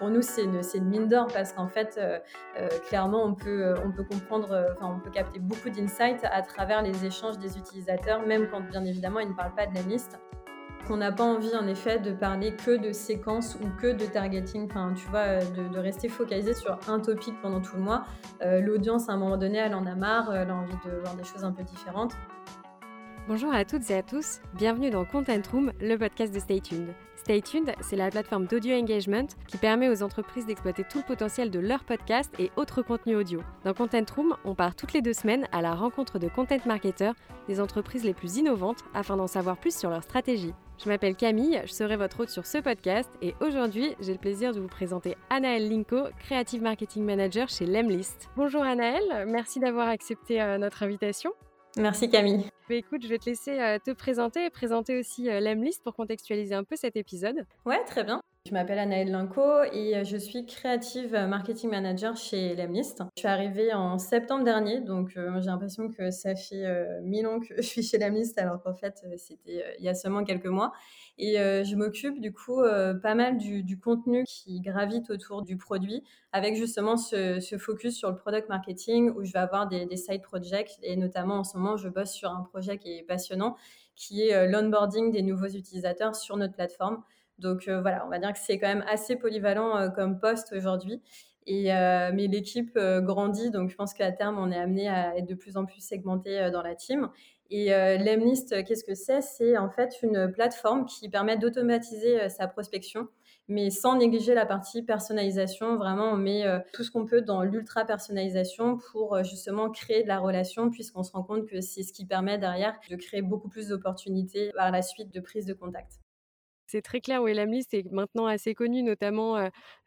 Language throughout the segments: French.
pour nous, c'est une, mine d'or parce qu'en fait, clairement, on peut, on peut comprendre, enfin, on peut capter beaucoup d'insights à travers les échanges des utilisateurs, même quand bien évidemment ils ne parlent pas de la liste qu'on n'a pas envie en effet de parler que de séquences ou que de targeting, enfin tu vois, euh, de, rester focalisé sur un topic pendant tout le mois. Euh, l'audience à un moment donné, elle en a marre, elle a envie de voir des choses un peu différentes. Bonjour à toutes et à tous, bienvenue dans Content Room, le podcast de Stay Tuned. Stay Tuned, c'est la plateforme d'audio engagement qui permet aux entreprises d'exploiter tout le potentiel de leurs podcasts et autres contenus audio. Dans Content Room, on part toutes les deux semaines à la rencontre de content marketers des entreprises les plus innovantes afin d'en savoir plus sur leur stratégie. Je m'appelle Camille, je serai votre hôte sur ce podcast et aujourd'hui, j'ai le plaisir de vous présenter Anaëlle Linko, Creative Marketing Manager chez Lemlist. Bonjour Anaëlle, merci d'avoir accepté euh, notre invitation. Merci Camille. Bah, écoute, je vais te laisser euh, te présenter et présenter aussi euh, Lemlist pour contextualiser un peu cet épisode. Ouais, très bien. Je m'appelle Anaëlle Linco et euh, je suis Creative Marketing Manager chez Lemlist. Je suis arrivée en septembre dernier, donc euh, j'ai l'impression que ça fait euh, mille ans que je suis chez Lemlist, alors qu'en fait, c'était il y a seulement quelques mois. Et je m'occupe du coup pas mal du, contenu qui gravite autour du produit, avec justement ce, focus sur le product marketing où je vais avoir des side projects. Et notamment en ce moment, je bosse sur un projet qui est passionnant, qui est l'onboarding des nouveaux utilisateurs sur notre plateforme. Donc euh, voilà, on va dire que c'est quand même assez polyvalent euh, comme poste aujourd'hui. Et, euh, mais l'équipe grandit, donc je pense qu'à terme, on est amené à être de plus en plus segmenté dans la team. Et Lemlist, qu'est-ce que c'est? C'est en fait une plateforme qui permet d'automatiser sa prospection, mais sans négliger la partie personnalisation. Vraiment, on met tout ce qu'on peut dans l'ultra personnalisation pour justement créer de la relation, puisqu'on se rend compte que c'est ce qui permet derrière de créer beaucoup plus d'opportunités par la suite de prise de contact. C'est très clair, oui, liste est maintenant assez connue, notamment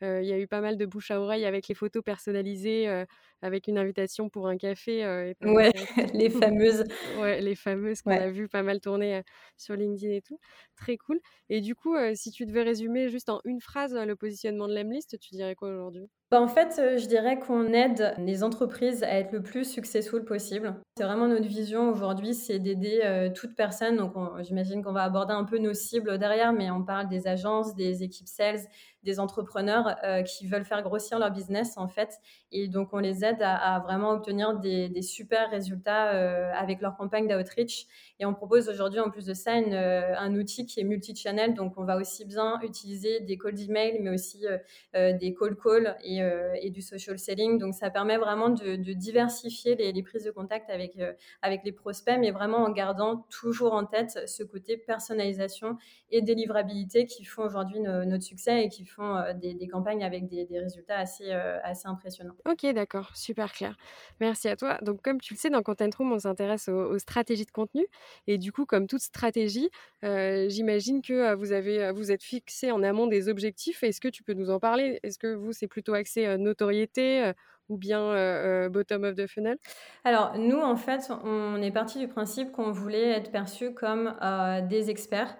il y a eu pas mal de bouche à oreille avec les photos personnalisées, avec une invitation pour un café. ouais, les fameuses. ouais, les fameuses qu'on a vu pas mal tourner sur LinkedIn et tout. Très cool. Et du coup, si tu devais résumer juste en une phrase le positionnement de l'Emlist, tu dirais quoi aujourd'hui? Bah, en fait, je dirais qu'on aide les entreprises à être le plus successful possible. C'est vraiment notre vision aujourd'hui, c'est d'aider toute personne. Donc, j'imagine qu'on va aborder un peu nos cibles derrière, mais on parle des agences, des équipes sales, des entrepreneurs euh, qui veulent faire grossir leur business en fait. Et donc on les aide à, vraiment obtenir des, super résultats euh, avec leur campagne d'outreach. Et on propose aujourd'hui en plus de ça euh, un outil qui est multi-channel. Donc on va aussi bien utiliser des calls d'email, mais aussi des call calls et, du social selling. Donc ça permet vraiment de, diversifier les, prises de contact avec, avec les prospects, mais vraiment en gardant toujours en tête ce côté personnalisation et délivrabilité qui font aujourd'hui notre succès et qui font euh, des, campagnes avec des, résultats assez, euh, assez impressionnants. Ok, d'accord, super clair. Merci à toi. Donc, comme tu le sais, dans Content Room, on s'intéresse aux, stratégies de contenu. Et du coup, comme toute stratégie, euh, j'imagine que vous, avez, vous êtes fixé en amont des objectifs. Est-ce que tu peux nous en parler? Est-ce que vous, c'est plutôt axé notoriété ou bien bottom of the funnel? Alors, nous, en fait, on est parti du principe qu'on voulait être perçu comme des experts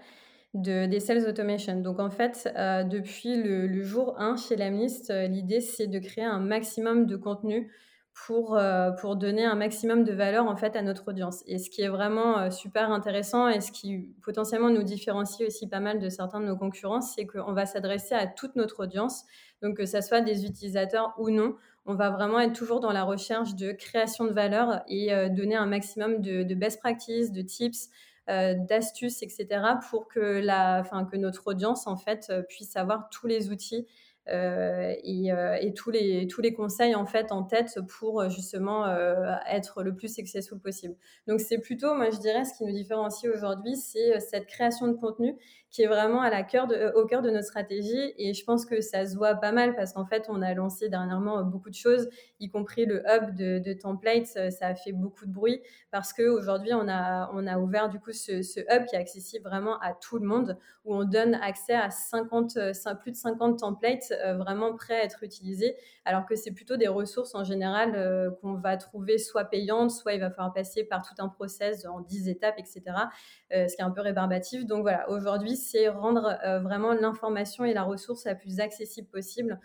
de, des sales automation. Donc en fait, euh, depuis le, jour 1 chez Lamlist, euh, l'idée c'est de créer un maximum de contenu pour, euh, pour donner un maximum de valeur en fait à notre audience. Et ce qui est vraiment super intéressant et ce qui potentiellement nous différencie aussi pas mal de certains de nos concurrents, c'est qu'on va s'adresser à toute notre audience. Donc que ce soit des utilisateurs ou non, on va vraiment être toujours dans la recherche de création de valeur et donner un maximum de best practices, de tips, euh, d'astuces, etc., pour que, la, que notre audience en fait euh, puisse avoir tous les outils euh, euh, et, tous, les, tous les conseils en fait en tête pour euh, justement être le plus successful possible. Donc c'est plutôt, moi je dirais, ce qui nous différencie aujourd'hui, c'est cette création de contenu qui est vraiment à la cœur de, au cœur de notre stratégie et je pense que ça se voit pas mal parce qu'en fait on a lancé dernièrement beaucoup de choses, y compris le hub de, templates, ça a fait beaucoup de bruit parce qu'aujourd'hui on a, on a ouvert du coup ce, hub qui est accessible vraiment à tout le monde où on donne accès à 50, plus de 50 templates vraiment prêts à être utilisés, alors que c'est plutôt des ressources en général euh, qu'on va trouver soit payantes, soit il va falloir passer par tout un process en 10 étapes, etc., euh, ce qui est un peu rébarbatif. Donc voilà, aujourd'hui, c'est rendre vraiment l'information et la ressource la plus accessible possible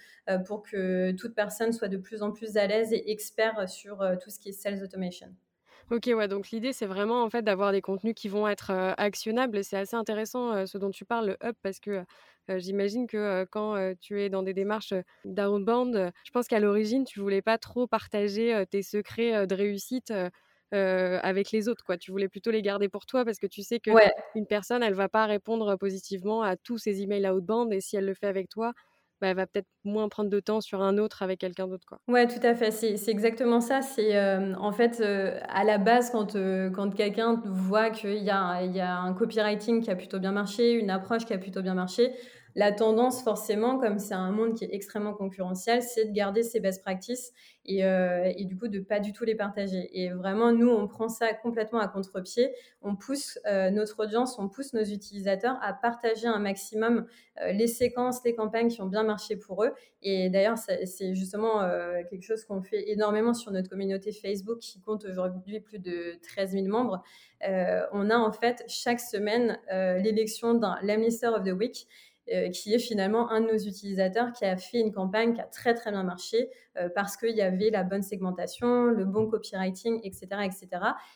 pour que toute personne soit de plus en plus à l'aise et expert sur tout ce qui est sales automation. Ok, ouais, donc l'idée, c'est vraiment en fait d'avoir des contenus qui vont être actionnables. Et c'est assez intéressant ce dont tu parles, le hub, parce que j'imagine que quand tu es dans des démarches d'outbound, je pense qu'à l'origine, tu voulais pas trop partager tes secrets de réussite. avec les autres, quoi. Tu voulais plutôt les garder pour toi parce que tu sais que une personne, elle va pas répondre positivement à tous ces emails outbound et si elle le fait avec toi, bah, elle va peut-être moins prendre de temps sur un autre avec quelqu'un d'autre. Quoi. Ouais, tout à fait. C'est, exactement ça. C'est en fait à la base quand, quand quelqu'un voit qu'il y a un copywriting qui a plutôt bien marché, une approche qui a plutôt bien marché, la tendance, forcément, comme c'est un monde qui est extrêmement concurrentiel, c'est de garder ses best practices et, euh, et, du coup de pas du tout les partager. Et vraiment, nous, on prend ça complètement à contre-pied. On pousse euh, notre audience, on pousse nos utilisateurs à partager un maximum euh, les séquences, les campagnes qui ont bien marché pour eux. Et d'ailleurs, c'est justement quelque chose qu'on fait énormément sur notre communauté Facebook qui compte aujourd'hui plus de 13 000 membres. on a en fait chaque semaine l'élection d'un Lamlister of the Week. Euh, qui est finalement un de nos utilisateurs qui a fait une campagne qui a très très bien marché euh, parce qu'il y avait la bonne segmentation, le bon copywriting, etc., etc.,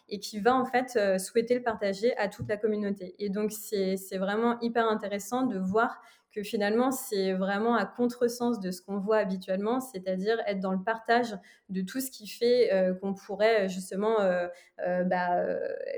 et qui va en fait euh, souhaiter le partager à toute la communauté. Et donc c'est vraiment hyper intéressant de voir que finalement, c'est vraiment à contresens de ce qu'on voit habituellement, c'est-à-dire être dans le partage de tout ce qui fait euh, qu'on pourrait justement euh, euh, bah,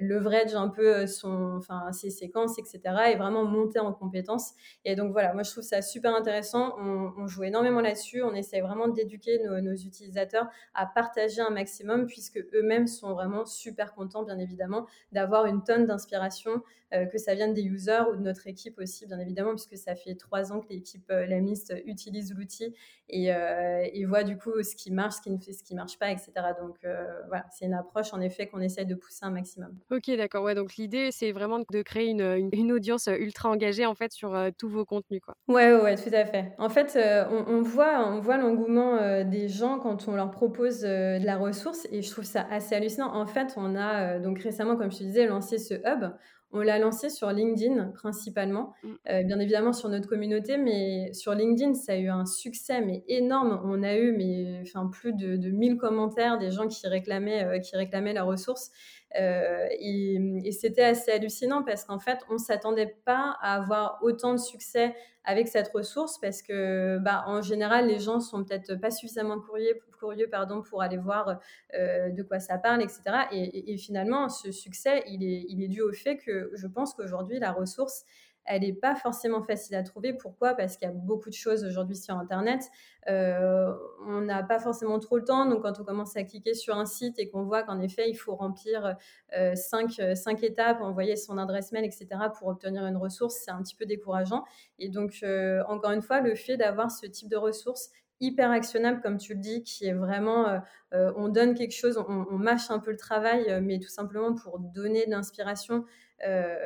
leverage un peu son, enfin, ses séquences, etc., et vraiment monter en compétences. Et donc voilà, moi je trouve ça super intéressant. On, joue énormément là-dessus. On essaie vraiment d'éduquer nos, nos, utilisateurs à partager un maximum, puisque eux-mêmes sont vraiment super contents, bien évidemment, d'avoir une tonne d'inspiration, que ça vienne des users ou de notre équipe aussi, bien évidemment, puisque ça fait trois ans que l'équipe euh, Lamist utilise l'outil et, euh, et, voit du coup ce qui marche, ce qui ne fait, ce qui marche pas, etc. Donc euh, voilà, c'est une approche en effet qu'on essaie de pousser un maximum. Ok, d'accord. Ouais, donc l'idée c'est vraiment de créer une, une, audience ultra engagée en fait sur tous vos contenus, quoi. Ouais, ouais, tout à fait. En fait, on, voit, on voit l'engouement des gens quand on leur propose de la ressource et je trouve ça assez hallucinant. En fait, on a donc récemment, comme je te disais, lancé ce hub on l'a lancé sur LinkedIn principalement, mm. euh, bien évidemment sur notre communauté, mais sur LinkedIn, ça a eu un succès mais énorme. On a eu mais, enfin, plus de, de 1000 commentaires des gens qui réclamaient, euh, qui réclamaient la ressource. Euh, et, c'était assez hallucinant parce qu'en fait, on ne s'attendait pas à avoir autant de succès avec cette ressource parce que, bah, en général, les gens sont peut-être pas suffisamment curieux, curieux pardon, pour aller voir euh, de quoi ça parle, etc. Et, finalement, ce succès, il est, il est dû au fait que je pense qu'aujourd'hui, la ressource, elle n'est pas forcément facile à trouver. Pourquoi? Parce qu'il y a beaucoup de choses aujourd'hui sur Internet. Euh, on n'a pas forcément trop le temps. Donc, quand on commence à cliquer sur un site et qu'on voit qu'en effet, il faut remplir euh, cinq, étapes, envoyer son adresse mail, etc., pour obtenir une ressource, c'est un petit peu décourageant. Et donc, euh, encore une fois, le fait d'avoir ce type de ressources hyper actionnable, comme tu le dis, qui est vraiment, on donne quelque chose, on, on, mâche un peu le travail, mais tout simplement pour donner de l'inspiration, euh,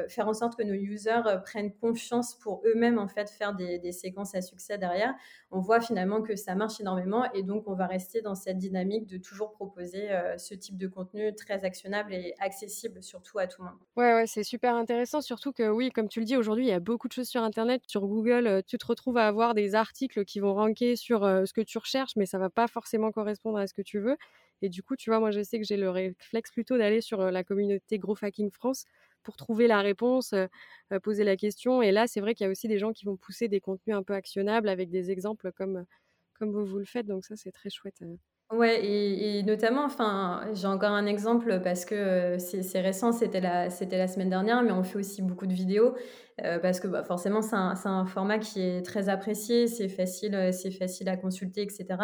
faire en sorte que nos users euh, prennent confiance pour eux-mêmes en fait faire des, séquences à succès derrière. On voit finalement que ça marche énormément et donc on va rester dans cette dynamique de toujours proposer euh, ce type de contenu très actionnable et accessible surtout à tout le monde. Ouais, ouais, c'est super intéressant, surtout que oui, comme tu le dis, aujourd'hui il y a beaucoup de choses sur Internet, sur Google, tu te retrouves à avoir des articles qui vont ranker sur ce que tu recherches, mais ça va pas forcément correspondre à ce que tu veux. Et du coup, tu vois, moi je sais que j'ai le réflexe plutôt d'aller sur la communauté Growth France pour trouver la réponse, poser la question. Et là, c'est vrai qu'il y a aussi des gens qui vont pousser des contenus un peu actionnables avec des exemples comme, comme vous, vous le faites. Donc ça, c'est très chouette. Ouais, et, notamment, enfin, j'ai encore un exemple parce que c'est récent, c'était la, c'était la semaine dernière, mais on fait aussi beaucoup de vidéos parce que bah, forcément, c'est un, un, format qui est très apprécié, c'est facile, c'est facile à consulter, etc.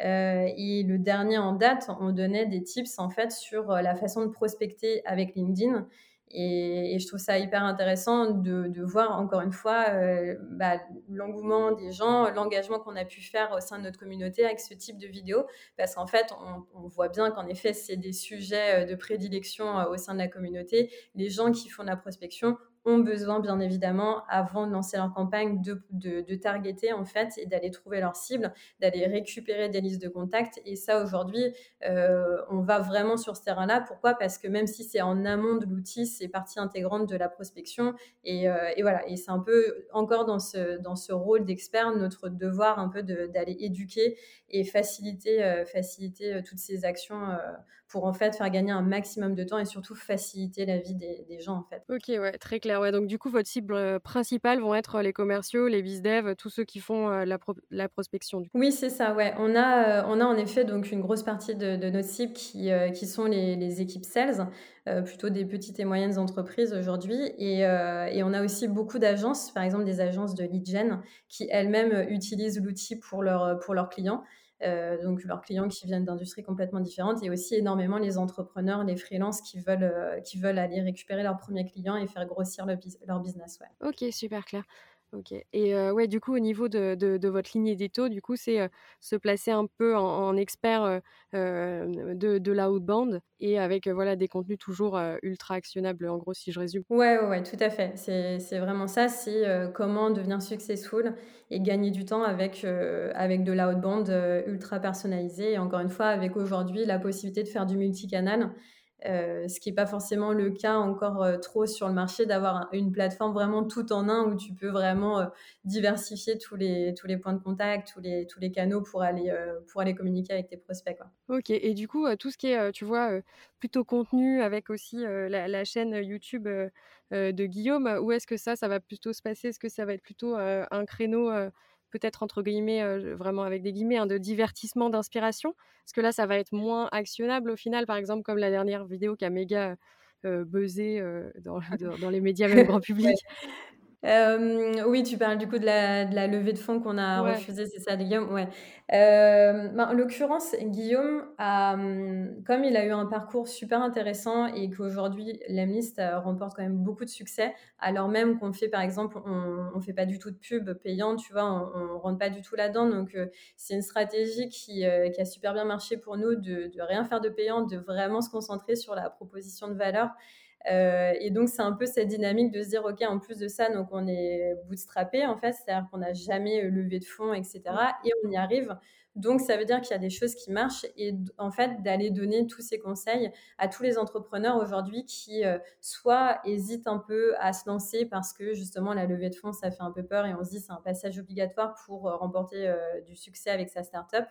et le dernier en date, on donnait des tips en fait sur la façon de prospecter avec LinkedIn. Et, je trouve ça hyper intéressant de, voir encore une fois euh, bah, l'engouement des gens, l'engagement qu'on a pu faire au sein de notre communauté avec ce type de vidéo, parce qu'en fait, on, on, voit bien qu'en effet, c'est des sujets euh, de prédilection euh, au sein de la communauté. Les gens qui font de la prospection ont besoin, bien évidemment, avant de lancer leur campagne, de, de, targeter en fait et d'aller trouver leur cible, d'aller récupérer des listes de contacts. Et ça, aujourd'hui, euh, on va vraiment sur ce terrain-là. Pourquoi? Parce que même si c'est en amont de l'outil, c'est partie intégrante de la prospection. Et, euh, et voilà, et c'est un peu encore dans ce, dans ce rôle d'expert, notre devoir un peu d'aller éduquer et faciliter, euh, faciliter toutes ces actions pour en fait faire gagner un maximum de temps et surtout faciliter la vie des, des gens en fait. Ok, ouais, très clair. Donc du coup, votre cible euh, principale vont être les commerciaux, les biz-dev, tous ceux qui font euh, la, prospection. Oui, c'est ça. On a, euh, en effet donc une grosse partie de, de notre cible qui, sont les, équipes sales. plutôt des petites et moyennes entreprises aujourd'hui. Et, on a aussi beaucoup d'agences, par exemple des agences de lead gen, qui elles-mêmes utilisent l'outil pour leurs clients. Euh, donc leurs clients qui viennent d'industries complètement différentes et aussi énormément les entrepreneurs, les freelances qui veulent, euh, qui veulent aller récupérer leurs premiers clients et faire grossir leur business. Ok, super clair. Ok. Et ouais, du coup, au niveau de, de, votre ligne édito, du coup, c'est se placer un peu en, expert de, de l'outbound et avec voilà des contenus toujours ultra actionnables, en gros, si je résume. Ouais, ouais, ouais tout à fait. C'est vraiment ça. C'est comment devenir successful et gagner du temps avec, avec de l'outbound ultra personnalisé. Et encore une fois, avec aujourd'hui la possibilité de faire du multicanal. Euh, ce qui n'est pas forcément le cas encore euh, trop sur le marché, d'avoir une plateforme vraiment tout en un où tu peux vraiment euh, diversifier tous les, tous les points de contact, tous les, tous les canaux pour aller, pour aller communiquer avec tes prospects. Quoi. Ok, et du coup, tout ce qui est, tu vois, plutôt contenu avec aussi la, la, chaîne YouTube de Guillaume, où est-ce que ça, ça va plutôt se passer? Est-ce que ça va être plutôt un créneau peut-être entre guillemets, vraiment avec des guillemets, hein, de divertissement, d'inspiration Parce que là, ça va être moins actionnable au final, par exemple, comme la dernière vidéo qui a méga buzzé dans, dans, les médias même grand public. Oui, tu parles du coup de la, de la levée de fonds qu'on a refusée, c'est ça, Guillaume? Ouais. Ben, en l'occurrence, Guillaume mmh, comme il a eu un parcours super intéressant et qu'aujourd'hui, Lemlist remporte quand même beaucoup de succès, alors même qu'on fait, par exemple, on, on fait pas du tout de pub payante, tu vois, on, on rentre pas du tout là-dedans. Donc, c'est une stratégie qui, qui a super bien marché pour nous de, de rien faire de payant, de vraiment se concentrer sur la proposition de valeur euh, et donc, c'est un peu cette dynamique de se dire, OK, en plus de ça, donc on est bootstrappé, en fait, c'est-à-dire qu'on n'a jamais levé de fonds, etc. Et on y arrive. Donc, ça veut dire qu'il y a des choses qui marchent et en fait, d'aller donner tous ces conseils à tous les entrepreneurs aujourd'hui qui euh, soit hésitent un peu à se lancer parce que justement, la levée de fonds, ça fait un peu peur et on se dit c'est un passage obligatoire pour euh, remporter euh, du succès avec sa startup,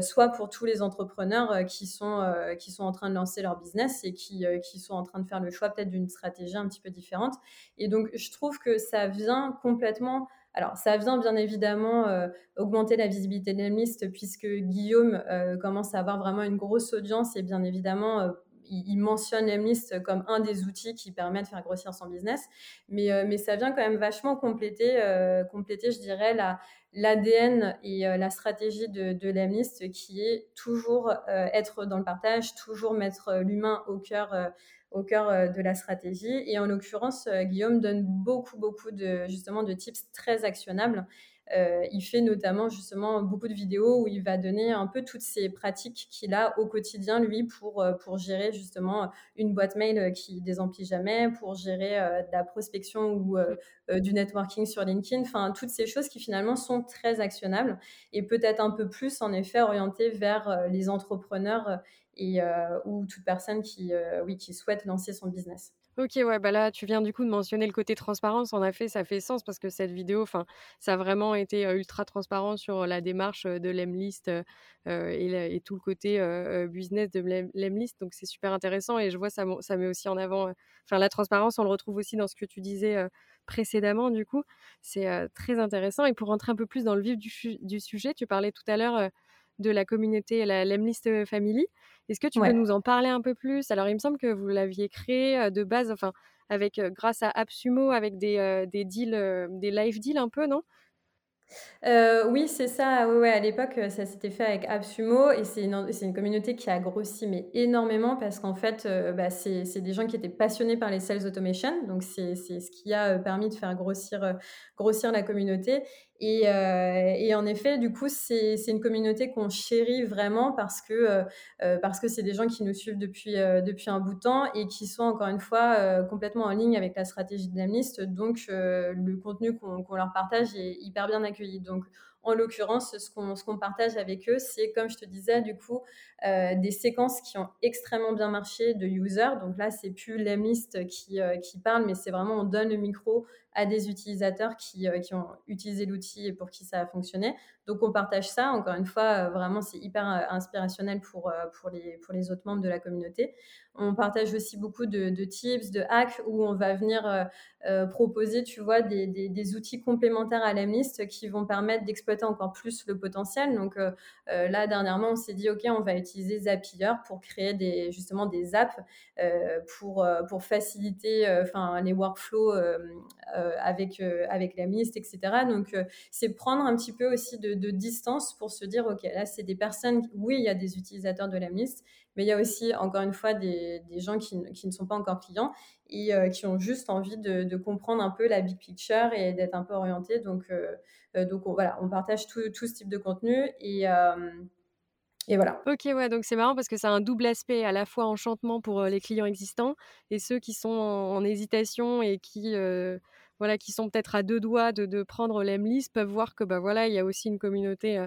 soit pour tous les entrepreneurs qui, sont, qui sont en train de lancer leur business et qui, qui sont en train de faire le choix peut-être d'une stratégie un petit peu différente. Et donc, je trouve que ça vient complètement alors, ça vient bien évidemment euh, augmenter la visibilité de l'Emlist puisque Guillaume euh, commence à avoir vraiment une grosse audience et bien évidemment, euh, il, mentionne l'Emlist comme un des outils qui permet de faire grossir son business. Mais, mais ça vient quand même vachement compléter, compléter je dirais, l'ADN et la stratégie de, de qui est toujours être dans le partage, toujours mettre l'humain au cœur au cœur euh, de la stratégie. Et en l'occurrence, euh, Guillaume donne beaucoup, beaucoup de, justement, de tips très actionnables. Euh, il fait notamment justement beaucoup de vidéos où il va donner un peu toutes ces pratiques qu'il a au quotidien, lui, pour, pour gérer justement une boîte mail qui désemplit jamais, pour gérer de la prospection ou du networking sur LinkedIn. Enfin, toutes ces choses qui finalement sont très actionnables et peut-être un peu plus, en effet, orientées vers les entrepreneurs et, euh, ou toute personne qui, euh, oui, qui souhaite lancer son business. Ok, ouais, bah là, tu viens du coup de mentionner le côté transparence. En effet, ça fait sens parce que cette vidéo, enfin, ça a vraiment été ultra transparent sur la démarche de l'Emlist et, et, tout le côté business de l'Emlist. Donc, c'est super intéressant et je vois ça, ça met aussi en avant. Enfin, la transparence, on le retrouve aussi dans ce que tu disais précédemment. Du coup, c'est très intéressant. Et pour rentrer un peu plus dans le vif du sujet, tu parlais tout à l'heure de la communauté, la Lemlist Family. Est-ce que tu peux nous en parler un peu plus? Alors, il me semble que vous l'aviez créé de base, enfin, avec grâce à AppSumo, avec des, des deals, des live deals un peu, non? Oui, c'est ça. Ouais, ouais, à l'époque, ça s'était fait avec AppSumo et c'est une, une communauté qui a grossi mais énormément parce qu'en fait, bah, c'est, des gens qui étaient passionnés par les sales automation. Donc, c'est, c'est ce qui a permis de faire grossir, grossir la communauté. Et, et, en effet, du coup, c'est une communauté qu'on chérit vraiment parce que parce que c'est des gens qui nous suivent depuis depuis un bout de temps et qui sont encore une fois complètement en ligne avec la stratégie de l'Amlist. Donc, le contenu qu'on leur partage est hyper bien accueilli. Donc, en l'occurrence, ce qu'on partage avec eux, c'est, comme je te disais, du coup, euh, des séquences qui ont extrêmement bien marché de users. Donc là, c'est plus l'emlist qui, euh, qui parle, mais c'est vraiment on donne le micro à des utilisateurs qui, euh, qui ont utilisé l'outil et pour qui ça a fonctionné. Donc on partage ça. Encore une fois, vraiment, c'est hyper inspirationnel pour, pour, les, pour les autres membres de la communauté. On partage aussi beaucoup de, tips, de hacks où on va venir proposer, tu vois, des, des, outils complémentaires à l'emlist qui vont permettre d'exploiter encore plus le potentiel. Donc là, dernièrement, on s'est dit, OK, on va utiliser Zapier pour créer des, justement des apps euh, pour, euh, pour faciliter euh, enfin, les workflows avec, avec la MIST, etc. Donc, c'est prendre un petit peu aussi de, distance pour se dire, OK, là, c'est des personnes, oui, il y a des utilisateurs de la MIST, mais il y a aussi, encore une fois, des, gens qui, ne sont pas encore clients et qui ont juste envie de, comprendre un peu la big picture et d'être un peu orientés. Donc, donc on, voilà, on partage tout, ce type de contenu et, et voilà. Ok, ouais, donc c'est marrant parce que ça a un double aspect, à la fois enchantement pour les clients existants et ceux qui sont en, hésitation et qui, voilà, qui sont peut-être à deux doigts de, de prendre l'Emlist peuvent voir que bah, voilà, il y a aussi une communauté,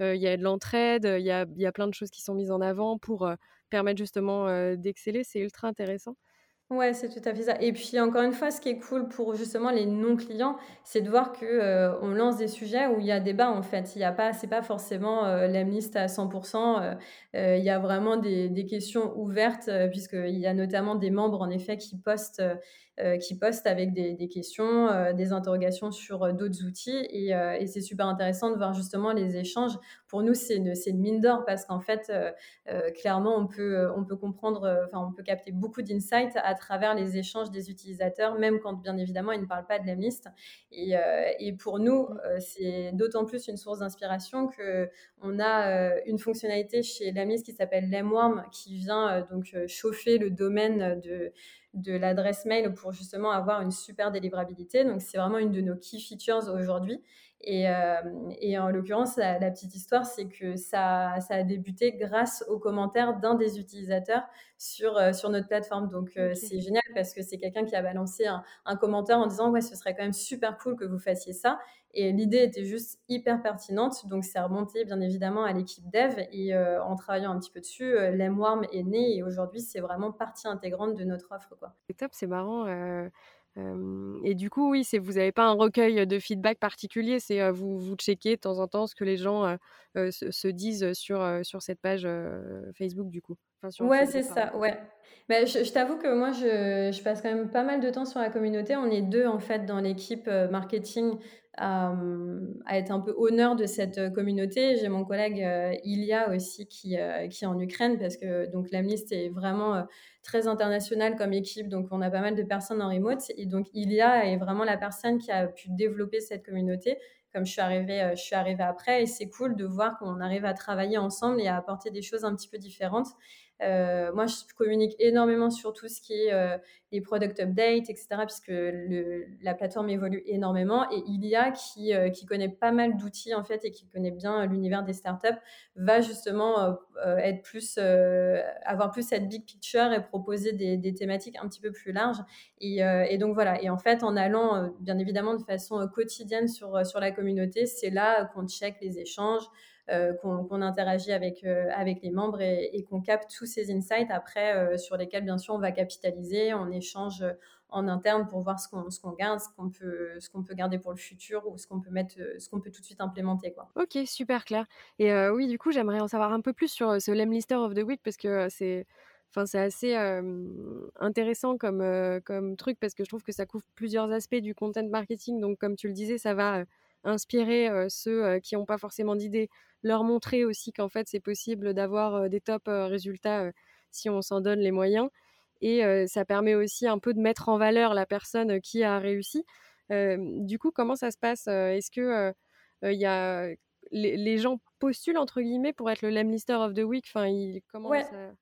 il y a de l'entraide, il y a, y a, plein de choses qui sont mises en avant pour permettre justement d'exceller. C'est ultra intéressant. Ouais, c'est tout à fait ça. Et puis encore une fois, ce qui est cool pour justement les non-clients, c'est de voir que euh, on lance des sujets où il y a débat en fait. Il y a pas, c'est pas forcément euh, à 100%. Euh, euh, il y a vraiment des, des questions ouvertes puisqu'il y a notamment des membres en effet qui postent euh, qui postent avec des, des questions, euh, des interrogations sur euh, d'autres outils. Et, et c'est super intéressant de voir justement les échanges. Pour nous, c'est une, une, mine d'or parce qu'en fait, clairement, on peut, on peut comprendre, enfin, on peut capter beaucoup d'insights à travers les échanges des utilisateurs, même quand, bien évidemment, ils ne parlent pas de la liste. Et, et pour nous, c'est d'autant plus une source d'inspiration que on a une fonctionnalité chez Lamis qui s'appelle Lemworm qui vient donc chauffer le domaine de de l'adresse mail pour justement avoir une super délivrabilité. Donc, c'est vraiment une de nos key features aujourd'hui. Et, euh, en l'occurrence, la, petite histoire, c'est que ça, ça, a débuté grâce aux commentaires d'un des utilisateurs sur, euh, sur notre plateforme. Donc, euh, c'est génial parce que c'est quelqu'un qui a balancé un, un, commentaire en disant Ouais, ce serait quand même super cool que vous fassiez ça. Et l'idée était juste hyper pertinente. Donc, c'est remonté bien évidemment à l'équipe dev. Et en travaillant un petit peu dessus, l'Emwarm est né. Et aujourd'hui, c'est vraiment partie intégrante de notre offre. C'est top, c'est marrant. Et du coup, oui, c'est vous n'avez pas un recueil de feedback particulier, c'est vous, vous checkez de temps en temps ce que les gens se, disent sur, sur cette page Facebook, du coup? Ouais, c'est ça, ouais. Bah, je, t'avoue que moi, je, je, passe quand même pas mal de temps sur la communauté. On est deux, en fait, dans l'équipe marketing à, être un peu honneur de cette communauté. J'ai mon collègue euh, Ilia aussi qui, euh, qui est en Ukraine parce que donc l'Amlist est vraiment euh, très international comme équipe, donc on a pas mal de personnes en remote et donc Ilia est vraiment la personne qui a pu développer cette communauté. Comme je suis arrivée, je suis arrivée après et c'est cool de voir qu'on arrive à travailler ensemble et à apporter des choses un petit peu différentes. Euh, moi, je communique énormément sur tout ce qui est euh, les product updates, etc., puisque la plateforme évolue énormément. Et Ilia, qui, euh, qui connaît pas mal d'outils, en fait, et qui connaît bien l'univers des startups, va justement être plus, avoir plus cette big picture et proposer des, thématiques un petit peu plus larges. Et, et, donc, voilà. Et en fait, en allant, bien évidemment, de façon quotidienne sur, sur la communauté, c'est là qu'on check les échanges. Euh, qu'on interagit avec, euh, avec les membres et, qu'on capte tous ces insights après euh, sur lesquels, bien sûr, on va capitaliser, on échange en interne pour voir ce qu'on qu'on garde, ce qu'on peut qu'on peut garder pour le futur ou ce qu'on peut mettre ce qu'on peut tout de suite implémenter quoi. OK, super clair. Et oui, du coup, j'aimerais en savoir un peu plus sur ce Lem Lister of the Week parce que c'est enfin c'est assez intéressant comme comme truc parce que je trouve que ça couvre plusieurs aspects du content marketing donc comme tu le disais, ça va inspirer ceux qui n'ont pas forcément d'idées leur montrer aussi qu'en fait c'est possible d'avoir des top résultats si on s'en donne les moyens. Et ça permet aussi un peu de mettre en valeur la personne qui a réussi. du coup, comment ça se passe Est-ce que il y a les, gens postulent entre guillemets pour être le Lem Lister of the Week? Enfin, comment ça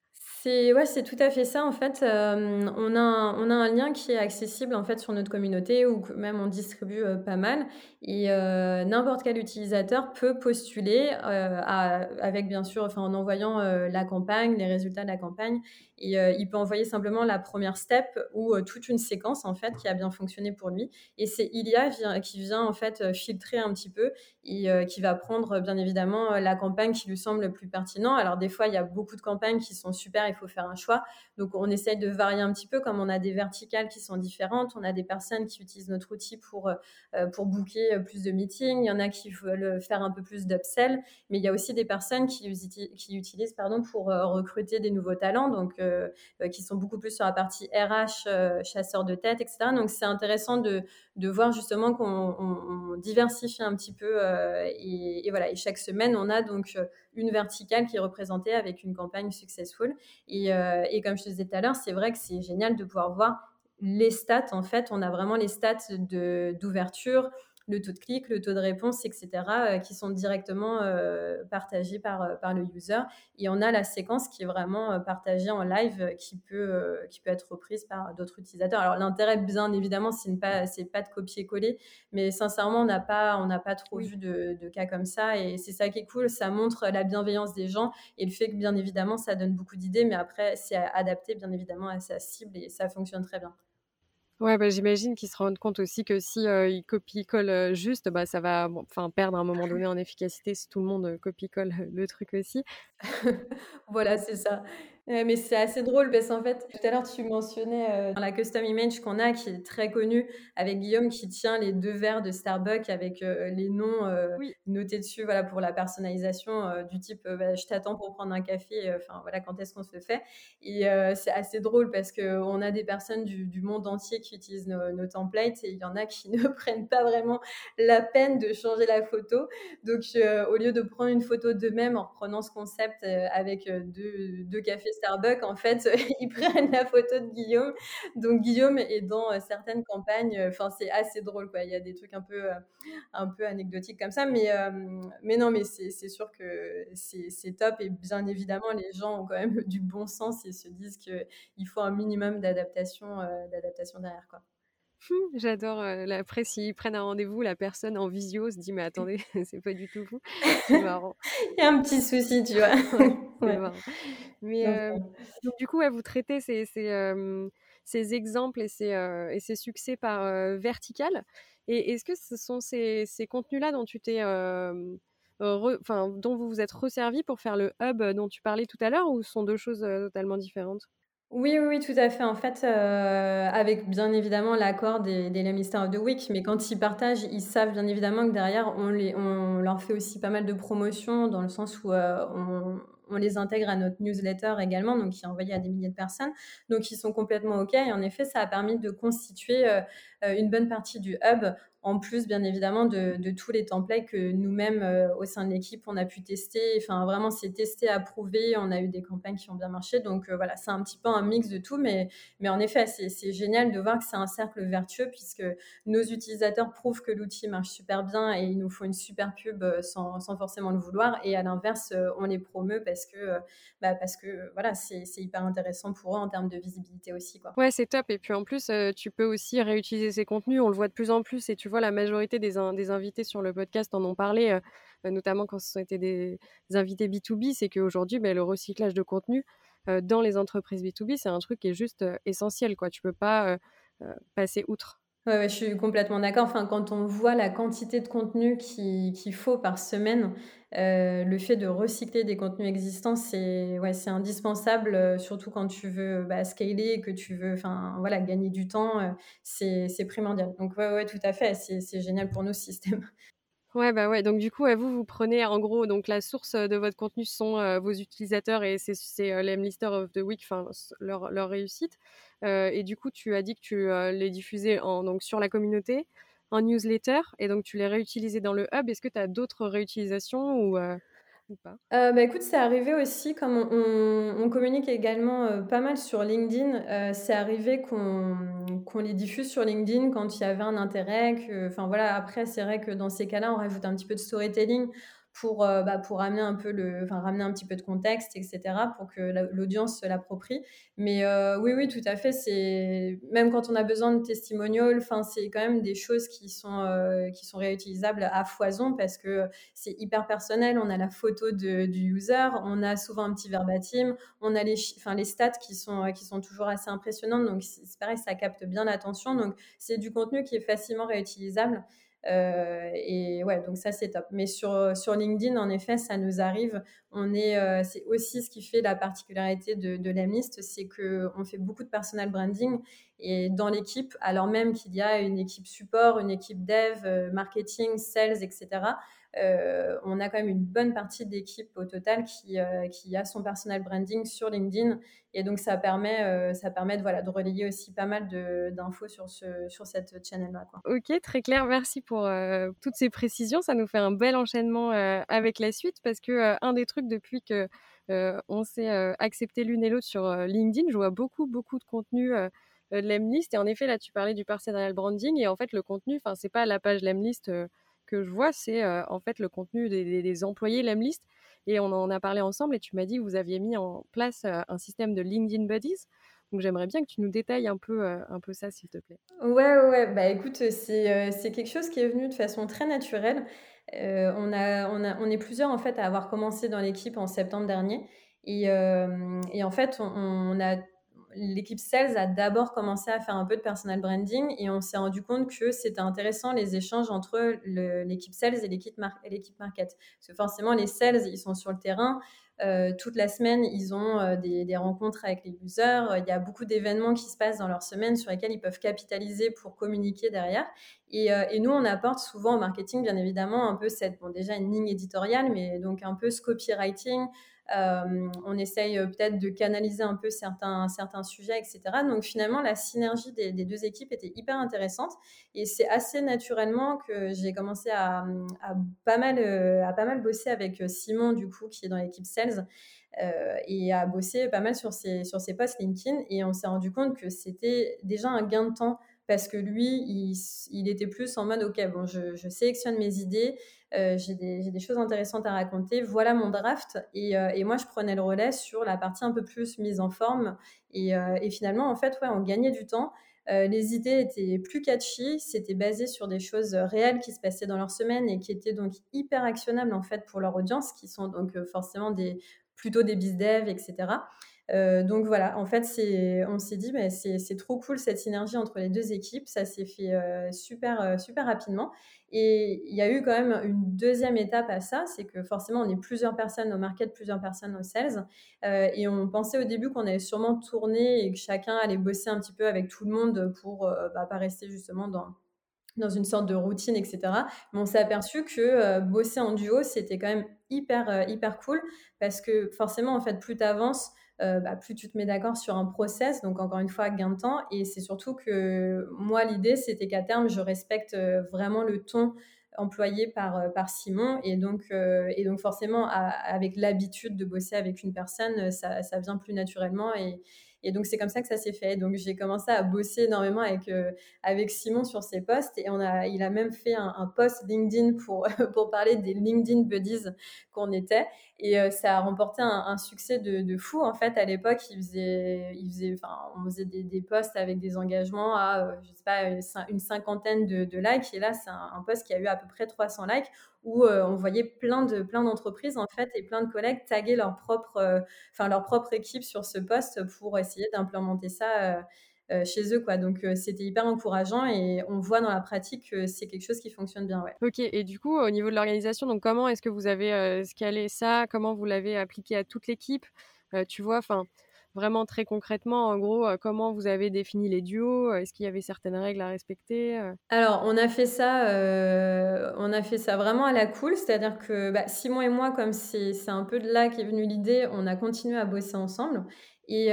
C'est ouais, tout à fait ça en fait, hem, on a un lien qui est accessible en fait sur notre communauté ou même on distribue, heu, pas mal. Et heu, n'importe quel utilisateur peut postuler, avec bien sûr en envoyant, la campagne, les résultats de la campagne et heu, il peut envoyer simplement la première step ou, heu, toute une séquence en fait qui a bien fonctionné pour lui. Et c'est Ilia qui vient en fait, heu, filtrer un petit peu et qui va prendre, bien évidemment, la campagne qui lui semble le plus pertinent. Alors des fois, il y a beaucoup de campagnes qui sont super il faut faire un choix. Donc on essaye de varier un petit peu, comme on a des verticales qui sont différentes, on a des personnes qui utilisent notre outil pour, euh, pour booker plus de meetings, il y en a qui veulent faire un peu plus d'upsell, mais il y a aussi des personnes qui, qui utilisent pardon, pour euh, recruter des nouveaux talents, donc euh, qui sont beaucoup plus sur la partie RH, chasseur de tête, etc. Donc c'est intéressant de, de voir justement qu'on diversifie un petit peu et, et, voilà. Et chaque semaine, on a donc une verticale qui est représentée avec une campagne successful. Et, euh, et comme je te disais tout à l'heure, c'est vrai que c'est génial de pouvoir voir les stats. En fait, on a vraiment les stats d'ouverture, le taux de clic, le taux de réponse, etc., euh, qui sont directement euh, partagés par, euh, par le user. Et on a la séquence qui est vraiment partagée en live, qui peut, qui peut être reprise par d'autres utilisateurs. Alors l'intérêt, bien évidemment, c'est pas, pas de copier-coller, mais sincèrement, on n'a pas, on pas trop vu de, de, cas comme ça. Et c'est ça qui est cool, ça montre la bienveillance des gens et le fait que, bien évidemment, ça donne beaucoup d'idées, mais après, c'est adapté, bien évidemment, à sa cible et ça fonctionne très bien. Ouais, bah, j'imagine qu'ils se rendent compte aussi que si, ils copient-collent, juste, bah, ça va enfin perdre à un moment donné en efficacité si tout le monde, copie-colle le truc aussi. Voilà, c'est ça mais c'est assez drôle parce qu'en fait, tout à l'heure, tu mentionnais, heu, la custom image qu'on a qui est très connue avec Guillaume qui tient les deux verres de Starbucks avec, heu, les noms, Oui. notés dessus, voilà, pour la personnalisation, heu, du type, bah, «Je t'attends pour prendre un café», enfin voilà, quand est-ce qu'on se le fait? Et c'est assez drôle parce qu'on a des personnes du du monde entier qui utilisent nos nos templates et il y en a qui ne prennent pas vraiment la peine de changer la photo. Donc au lieu de prendre une photo d'eux-mêmes en reprenant ce concept, avec, deux 2 cafés Starbucks, en fait, ils prennent la photo de Guillaume. Donc Guillaume est dans euh, certaines campagnes. Euh, enfin, c'est assez drôle, quoi. Il y a des trucs un peu, euh, un peu anecdotiques comme ça, mais, mais non, mais c'est sûr que c'est top. Et bien évidemment, les gens ont quand même du bon sens et se disent qu'il faut un minimum d'adaptation, d'adaptation derrière, quoi. J'adore, après s'ils prennent un rendez-vous, la personne en visio se dit: «Mais attendez, c'est pas du tout vous». C'est marrant. Il y a un petit souci, tu vois? Mais donc du coup, vous traitez ces ces, exemples et ces, et ces succès par, vertical et est-ce que ce sont ces ces contenus-là dont tu t'es, enfin, dont vous vous êtes resservis pour faire le hub dont tu parlais tout à l'heure ou sont deux choses, totalement différentes? Oui, oui, tout à fait. En fait, heu, avec bien évidemment l'accord des des Lemeister of the Week, mais quand ils partagent, ils savent bien évidemment que derrière on les on leur fait aussi pas mal de promotions dans le sens où, heu, on les intègre à notre newsletter également, donc qui est envoyé à des milliers de personnes. Donc ils sont complètement OK et en effet, ça a permis de constituer, heu, une bonne partie du hub en plus, bien évidemment, de, tous les templates que nous-mêmes, euh, au sein de l'équipe, on a pu tester. Enfin, vraiment, c'est testé, approuvé. On a eu des campagnes qui ont bien marché. Donc, euh, voilà, c'est un petit peu un mix de tout. Mais, mais en effet, c'est génial de voir que c'est un cercle vertueux puisque nos utilisateurs prouvent que l'outil marche super bien et ils nous font une super pub euh, sans, forcément le vouloir. Et à l'inverse, on les promeut parce que, bah, parce que voilà, c'est hyper intéressant pour eux en termes de visibilité aussi. Quoi. Ouais, c'est top. Et puis, en plus, tu peux aussi réutiliser ces contenus. On le voit de plus en plus et tu la majorité des, des invités sur le podcast en ont parlé, euh, notamment quand ce sont été des, invités B2B, c'est qu'aujourd'hui, bah, le recyclage de contenu euh, dans les entreprises B2B, c'est un truc qui est juste euh, essentiel. Tu peux pas passer outre. Ouais, je suis complètement d'accord. Enfin, quand on voit la quantité de contenu qu'il faut par semaine, le fait de recycler des contenus existants, c'est ouais, indispensable, surtout quand tu veux bah, scaler, que tu veux voilà, gagner du temps, c'est primordial. Donc ouais, ouais, tout à fait, c'est génial pour nos systèmes. Ouais, bah ouais. Donc du coup, vous, vous prenez en gros donc la source de votre contenu sont vos utilisateurs et c'est c'est l'Emlister of the Week, enfin leur, leur réussite. et du coup, tu as dit que tu les diffusais donc sur la communauté, en newsletter, et donc tu les réutilisais dans le hub. Est-ce que tu as d'autres réutilisations ou euh, bah, écoute, c'est arrivé aussi, comme on, communique également euh, pas mal sur LinkedIn, euh, c'est arrivé qu'on les diffuse sur LinkedIn quand il y avait un intérêt. Enfin voilà, après, c'est vrai que dans ces cas-là, on rajoute un petit peu de storytelling pour, euh, bah, pour un peu le, ramener un petit peu de contexte, etc., pour que l'audience se l'approprie. Mais euh, oui, oui, tout à fait. C'est même quand on a besoin de testimonials, enfin, c'est quand même des choses qui sont euh, qui sont réutilisables à foison parce que c'est hyper personnel. On a la photo de, du user, on a souvent un petit verbatim, on a les, enfin, les stats qui sont qui sont toujours assez impressionnantes. Donc c'est pareil, ça capte bien l'attention. Donc c'est du contenu qui est facilement réutilisable. Euh, et ouais, donc ça c'est top. Mais sur, sur LinkedIn, en effet, ça nous arrive. On est, euh, c'est aussi ce qui fait la particularité de, de l'Amlist, c'est qu'on fait beaucoup de personal branding et dans l'équipe, alors même qu'il y a une équipe support, une équipe dev, euh, marketing, sales, etc. Euh, on a quand même une bonne partie d'équipe au total qui, euh, a son personal branding sur LinkedIn. Et donc, ça permet, euh, de, voilà, de relayer aussi pas mal d'infos sur, ce, cette channel-là. Ok, très clair. Merci pour toutes ces précisions. Ça nous fait un bel enchaînement avec la suite parce que un des trucs depuis que on s'est accepté l'une et l'autre sur LinkedIn, je vois beaucoup, beaucoup de contenu de l'Emlist. Et en effet, là, tu parlais du personal branding. Et en fait, le contenu, enfin, c'est pas la page Lemlist que je vois, c'est en fait le contenu des, employés Lemlist. Et on en a parlé ensemble et tu m'as dit que vous aviez mis en place un système de LinkedIn Buddies. Donc j'aimerais bien que tu nous détailles un peu, un peu ça, s'il te plaît. Ouais, ouais, bah écoute, c'est c'est quelque chose qui est venu de façon très naturelle. on, a, on, a, on est plusieurs en fait à avoir commencé dans l'équipe en septembre dernier. Et, et en fait, on, on a l'équipe sales a d'abord commencé à faire un peu de personal branding et on s'est rendu compte que c'était intéressant les échanges entre l'équipe sales et l'équipe market. Parce que forcément, les sales, ils sont sur le terrain. Euh, toute la semaine, ils ont euh, des, rencontres avec les users. Il y a beaucoup d'événements qui se passent dans leur semaine sur lesquels ils peuvent capitaliser pour communiquer derrière. Et, euh, nous, on apporte souvent au marketing, bien évidemment, un peu cette, déjà une ligne éditoriale, mais donc un peu ce copywriting, euh, on essaye euh, peut-être de canaliser un peu certains, certains sujets, etc. Donc finalement, la synergie des, deux équipes était hyper intéressante. Et c'est assez naturellement que j'ai commencé à, pas mal, euh, à pas mal bosser avec Simon, du coup, qui est dans l'équipe Sales. et à bosser pas mal sur ses, sur ses posts LinkedIn. Et on s'est rendu compte que c'était déjà un gain de temps parce que lui, il, était plus en mode, OK, bon, je, sélectionne mes idées, euh, j'ai des, choses intéressantes à raconter, voilà mon draft. Euh, et, moi, je prenais le relais sur la partie un peu plus mise en forme. Et, euh, finalement, en fait, ouais, on gagnait du temps. les idées étaient plus catchy, c'était basé sur des choses réelles qui se passaient dans leur semaine et qui étaient donc hyper actionnables en fait pour leur audience, qui sont donc forcément des, plutôt des biz dev, etc. Euh, donc voilà, en fait, on s'est dit, c'est trop cool cette synergie entre les deux équipes. Ça s'est fait euh, super, euh, super rapidement. Et il y a eu quand même une deuxième étape à ça, c'est que forcément, on est plusieurs personnes au market, plusieurs personnes au sales. et on pensait au début qu'on allait sûrement tourner et que chacun allait bosser un petit peu avec tout le monde pour bah, pas rester justement dans, dans une sorte de routine, etc. Mais on s'est aperçu que bosser en duo, c'était quand même hyper, hyper cool parce que forcément, en fait, plus tu avances, euh, bah, plus tu te mets d'accord sur un process, donc encore une fois, gain de temps. Et c'est surtout que moi, l'idée, c'était qu'à terme, je respecte euh, vraiment le ton employé par, euh, Simon. Et donc, forcément, avec l'habitude de bosser avec une personne, ça, vient plus naturellement. Et, donc, c'est comme ça que ça s'est fait. Donc, j'ai commencé à bosser énormément avec, Simon sur ses posts. Et il a même fait un, post LinkedIn pour parler des LinkedIn Buddies qu'on était. Et euh, ça a remporté un, succès de, fou. En fait, à l'époque, il faisait, il faisait, enfin, on faisait des, posts avec des engagements à, euh, je sais pas, une cinquantaine de, likes. Et là, c'est un, un post qui a eu à peu près 300 likes où euh, on voyait plein de plein d'entreprises en fait et plein de collègues taguer leur propre euh, enfin leur propre équipe sur ce poste pour essayer d'implémenter ça euh, chez eux quoi donc c'était hyper encourageant et on voit dans la pratique que c'est quelque chose qui fonctionne bien ouais. Ok et du coup au niveau de l'organisation donc comment est-ce que vous avez scalé ça? Comment vous l'avez appliqué à toute l'équipe? Tu vois enfin vraiment très concrètement, en gros, euh, comment vous avez défini les duos? Est-ce qu'il y avait certaines règles à respecter euh? Alors, on a fait ça, euh, on a fait ça vraiment à la cool, c'est-à-dire que bah, Simon et moi, comme c'est un peu de là qu'est venue l'idée, on a continué à bosser ensemble. Et,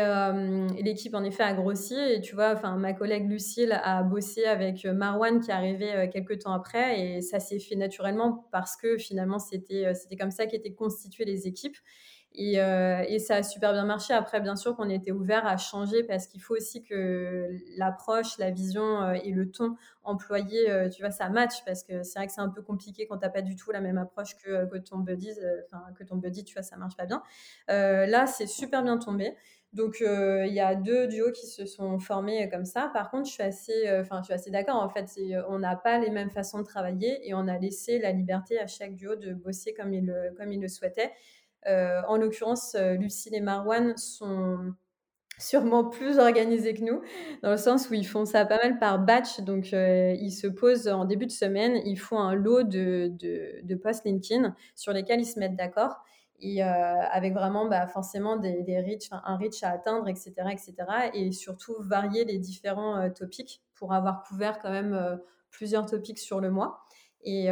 l'équipe, en effet, a grossi. Et tu vois, ma collègue Lucille a bossé avec Marwan qui est arrivé quelques temps après. Et ça s'est fait naturellement parce que finalement, c'était comme ça qu'étaient constituées les équipes. Et, et, ça a super bien marché. Après, bien sûr qu'on était ouvert à changer parce qu'il faut aussi que l'approche, la vision et le ton employé, tu vois, ça match parce que c'est vrai que c'est un peu compliqué quand tu n'as pas du tout la même approche que, que ton buddy, enfin, que ton buddy, tu vois, ça marche pas bien. là, c'est super bien tombé. Donc, euh, il y a deux duos qui se sont formés comme ça. Par contre, je suis assez, euh, enfin, je suis assez d'accord. En fait, on n'a pas les mêmes façons de travailler et on a laissé la liberté à chaque duo de bosser comme il, comme le souhaitait. Euh, en l'occurrence, Lucille et Marwan sont sûrement plus organisés que nous, dans le sens où ils font ça pas mal par batch. Donc, ils se posent en début de semaine, ils font un lot de posts LinkedIn sur lesquels ils se mettent d'accord et euh, avec vraiment bah, forcément des, des un reach à atteindre, etc., etc. Et surtout varier les différents euh, topics pour avoir couvert quand même euh, plusieurs topics sur le mois. Et,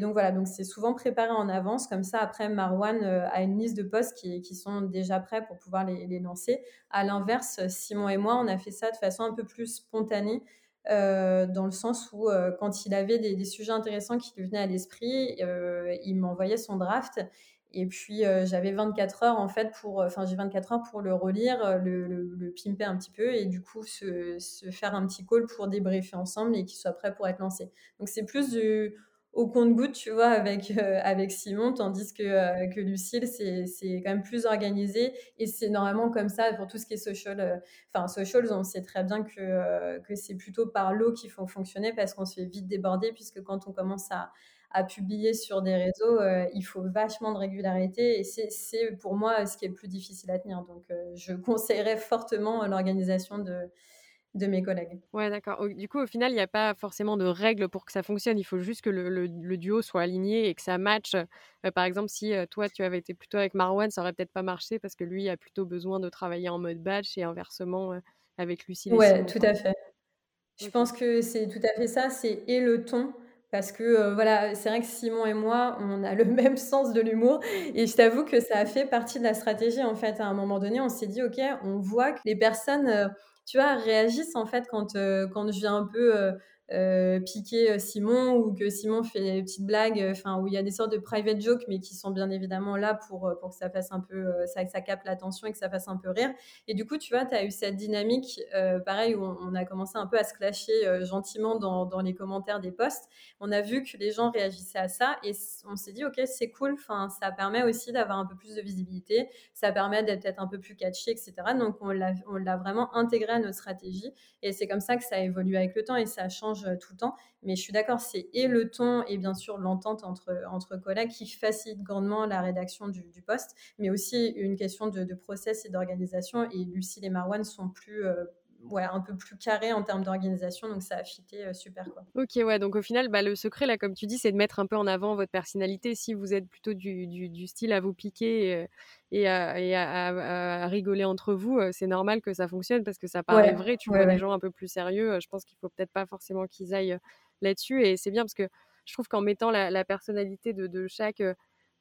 donc voilà, donc c'est souvent préparé en avance. Comme ça, après, Marwan a une liste de posts qui, sont déjà prêts pour pouvoir les, lancer. À l'inverse, Simon et moi, on a fait ça de façon un peu plus spontanée. Dans le sens où quand il avait des, sujets intéressants qui lui venaient à l'esprit, il m'envoyait son draft et puis, euh, j'avais 24 heures, en fait, pour... Enfin, j'ai 24 heures pour le relire, euh, le, pimper un petit peu et du coup, se, faire un petit call pour débriefer ensemble et qu'il soit prêt pour être lancé. Donc, c'est plus au compte-goutte, tu vois, avec, euh, avec Simon, tandis que, que Lucille, c'est quand même plus organisé. Et c'est normalement comme ça pour tout ce qui est social. Enfin, social, on sait très bien que, que c'est plutôt par l'eau qu'il faut fonctionner parce qu'on se fait vite déborder, puisque quand on commence à, à publier sur des réseaux, euh, il faut vachement de régularité et c'est pour moi ce qui est le plus difficile à tenir. Donc, euh, je conseillerais fortement l'organisation de, de mes collègues. Ouais, d'accord. Du coup, au final, il n'y a pas forcément de règles pour que ça fonctionne. Il faut juste que le, le, duo soit aligné et que ça matche. Euh, par exemple, si toi, tu avais été plutôt avec Marwan, ça aurait peut-être pas marché parce que lui a plutôt besoin de travailler en mode batch et inversement avec Lucie. Ouais, tout à fait. Je pense que c'est tout à fait ça. C'est et le ton parce que euh, voilà, c'est vrai que Simon et moi, on a le même sens de l'humour et je t'avoue que ça a fait partie de la stratégie en fait. À un moment donné, on s'est dit OK, on voit que les personnes, euh, tu vois, réagissent en fait quand euh, quand je viens un peu euh, piquer euh, Simon ou que Simon fait des petites blagues, euh, enfin où il y a des sortes de private jokes, mais qui sont bien évidemment là pour, pour que ça fasse un peu, ça, capte l'attention et que ça fasse un peu rire. Et du coup, tu vois, tu as eu cette dynamique, pareil, où on, a commencé un peu à se clasher gentiment dans, dans, les commentaires des posts. On a vu que les gens réagissaient à ça et on s'est dit, ok, c'est cool, enfin, ça permet aussi d'avoir un peu plus de visibilité, ça permet d'être peut-être un peu plus catchy, etc. Donc on l'a vraiment intégré à notre stratégie et c'est comme ça que ça a évolué avec le temps et ça change euh, tout le temps. Mais je suis d'accord, c'est et le ton et bien sûr l'entente entre, entre collègues qui facilite grandement la rédaction du, du poste, mais aussi une question de, process et d'organisation. Et Lucille et Marwan sont plus, euh, ouais, un peu plus carré en termes d'organisation, donc ça a fité euh, super. Quoi. Ok, ouais, donc au final, bah, le secret, là, comme tu dis, c'est de mettre un peu en avant votre personnalité. Si vous êtes plutôt du, du, style à vous piquer euh, et, à, et à, rigoler entre vous, euh, c'est normal que ça fonctionne parce que ça paraît vrai. Tu vois, les gens un peu plus sérieux, je pense qu'il faut peut-être pas forcément qu'ils aillent là-dessus. Et c'est bien parce que je trouve qu'en mettant la, personnalité de, de chaque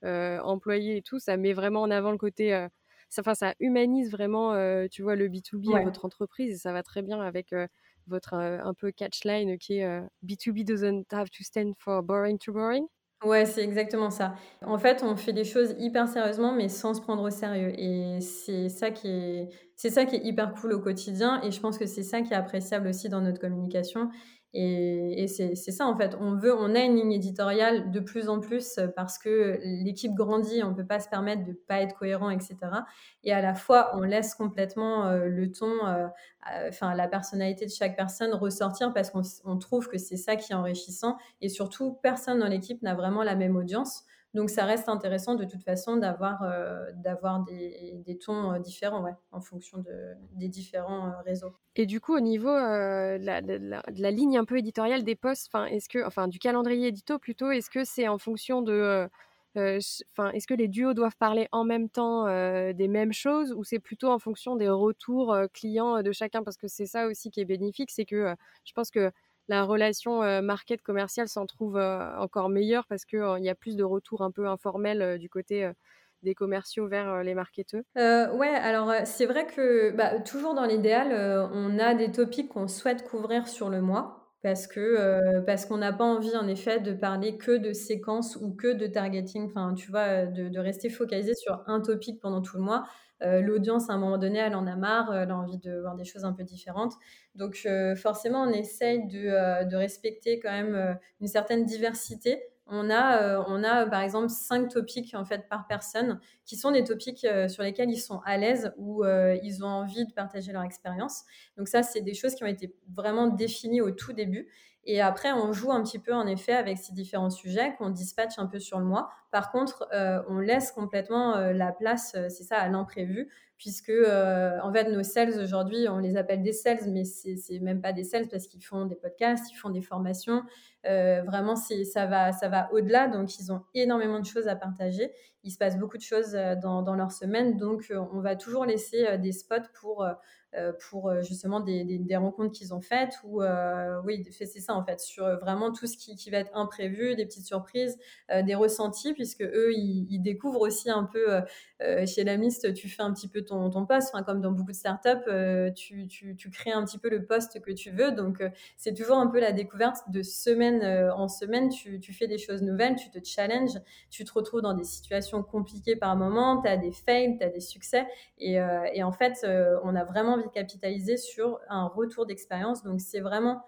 employé et tout, ça met vraiment en avant le côté ça, ça humanise vraiment, euh, tu vois, le B2B votre entreprise et ça va très bien avec euh, votre euh, un peu catchline qui est B2B doesn't have to stand for boring to boring? Ouais, c'est exactement ça. En fait, on fait des choses hyper sérieusement, mais sans se prendre au sérieux. Et c'est ça qui est, c'est ça qui est hyper cool au quotidien. Et je pense que c'est ça qui est appréciable aussi dans notre communication. Et, c'est ça en fait. On veut, on a une ligne éditoriale de plus en plus parce que l'équipe grandit, on ne peut pas se permettre de ne pas être cohérent, etc. Et à la fois, on laisse complètement euh, le ton, euh, enfin la personnalité de chaque personne ressortir parce qu'on trouve que c'est ça qui est enrichissant. Et surtout, personne dans l'équipe n'a vraiment la même audience. Donc ça reste intéressant de toute façon d'avoir euh, des, des, tons euh, différents en fonction de, des différents euh, réseaux. Et du coup au niveau de la, la, ligne un peu éditoriale des posts, enfin que enfin du calendrier édito plutôt, est-ce que c'est en fonction de Enfin, est-ce que les duos doivent parler en même temps des mêmes choses ou c'est plutôt en fonction des retours clients de chacun? Parce que c'est ça aussi qui est bénéfique, c'est que je pense que la relation market commerciale s'en trouve encore meilleure parce qu'il il y a plus de retours un peu informels du côté des commerciaux vers les marketeurs euh, Ouais, alors c'est vrai que bah, toujours dans l'idéal, on a des topics qu'on souhaite couvrir sur le mois. Parce que, parce qu'on n'a pas envie en effet de parler que de séquences ou que de targeting, enfin tu vois, de rester focalisé sur un topic pendant tout le mois. l'audience à un moment donné, elle en a marre, elle a envie de voir des choses un peu différentes. Donc forcément, on essaye de, de respecter quand même, une certaine diversité on a, euh, on a par exemple cinq topics en fait par personne qui sont des topics euh, sur lesquels ils sont à l'aise ou euh, ils ont envie de partager leur expérience. Donc ça, c'est des choses qui ont été vraiment définies au tout début. Et après, on joue un petit peu en effet avec ces différents sujets qu'on dispatche un peu sur le mois. Par contre, on laisse complètement la place, c'est ça, à l'imprévu, puisque en fait, nos sales aujourd'hui, on les appelle des sales, mais c'est même pas des sales parce qu'ils font des podcasts, ils font des formations, euh, vraiment, ça va, ça va au-delà. Donc, ils ont énormément de choses à partager. Il se passe beaucoup de choses euh, dans, leur semaine. Donc, euh, on va toujours laisser des spots pour euh, pour euh, justement des, des, rencontres qu'ils ont faites ou euh, oui c'est ça en fait sur vraiment tout ce qui, qui, va être imprévu des petites surprises des ressentis puisque eux ils, découvrent aussi un peu chez la tu fais un petit peu ton, poste. Comme dans beaucoup de startups tu, tu, crées un petit peu le poste que tu veux. Donc c'est toujours un peu la découverte de semaine en semaine. Tu, fais des choses nouvelles tu te challenges tu te retrouves dans des situations compliquées par moment. Tu as des fails tu as des succès. Et, en fait on a vraiment envie de capitaliser sur un retour d'expérience. Donc, c'est vraiment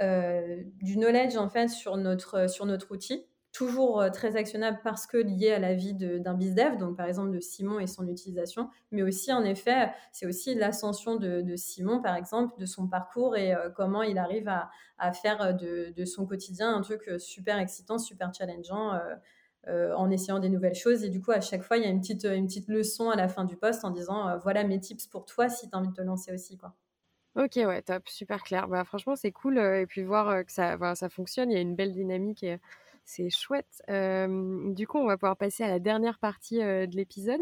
euh, du knowledge en fait sur notre, sur notre outil, toujours euh, très actionnable parce que lié à la vie d'un bizdev, donc par exemple de Simon et son utilisation, mais aussi en effet, c'est aussi l'ascension de, Simon par exemple, de son parcours et euh, comment il arrive à, faire de, de, son quotidien un truc super excitant, super challengeant. Euh, en essayant des nouvelles choses. Et du coup, à chaque fois, il y a une petite, une petite leçon à la fin du poste en disant euh, voilà mes tips pour toi si tu as envie de te lancer aussi. Quoi. Ok, ouais, top, super clair. Bah, franchement, c'est cool. Euh, et puis voir que ça, ça fonctionne, il y a une belle dynamique c'est chouette. du coup, on va pouvoir passer à la dernière partie de l'épisode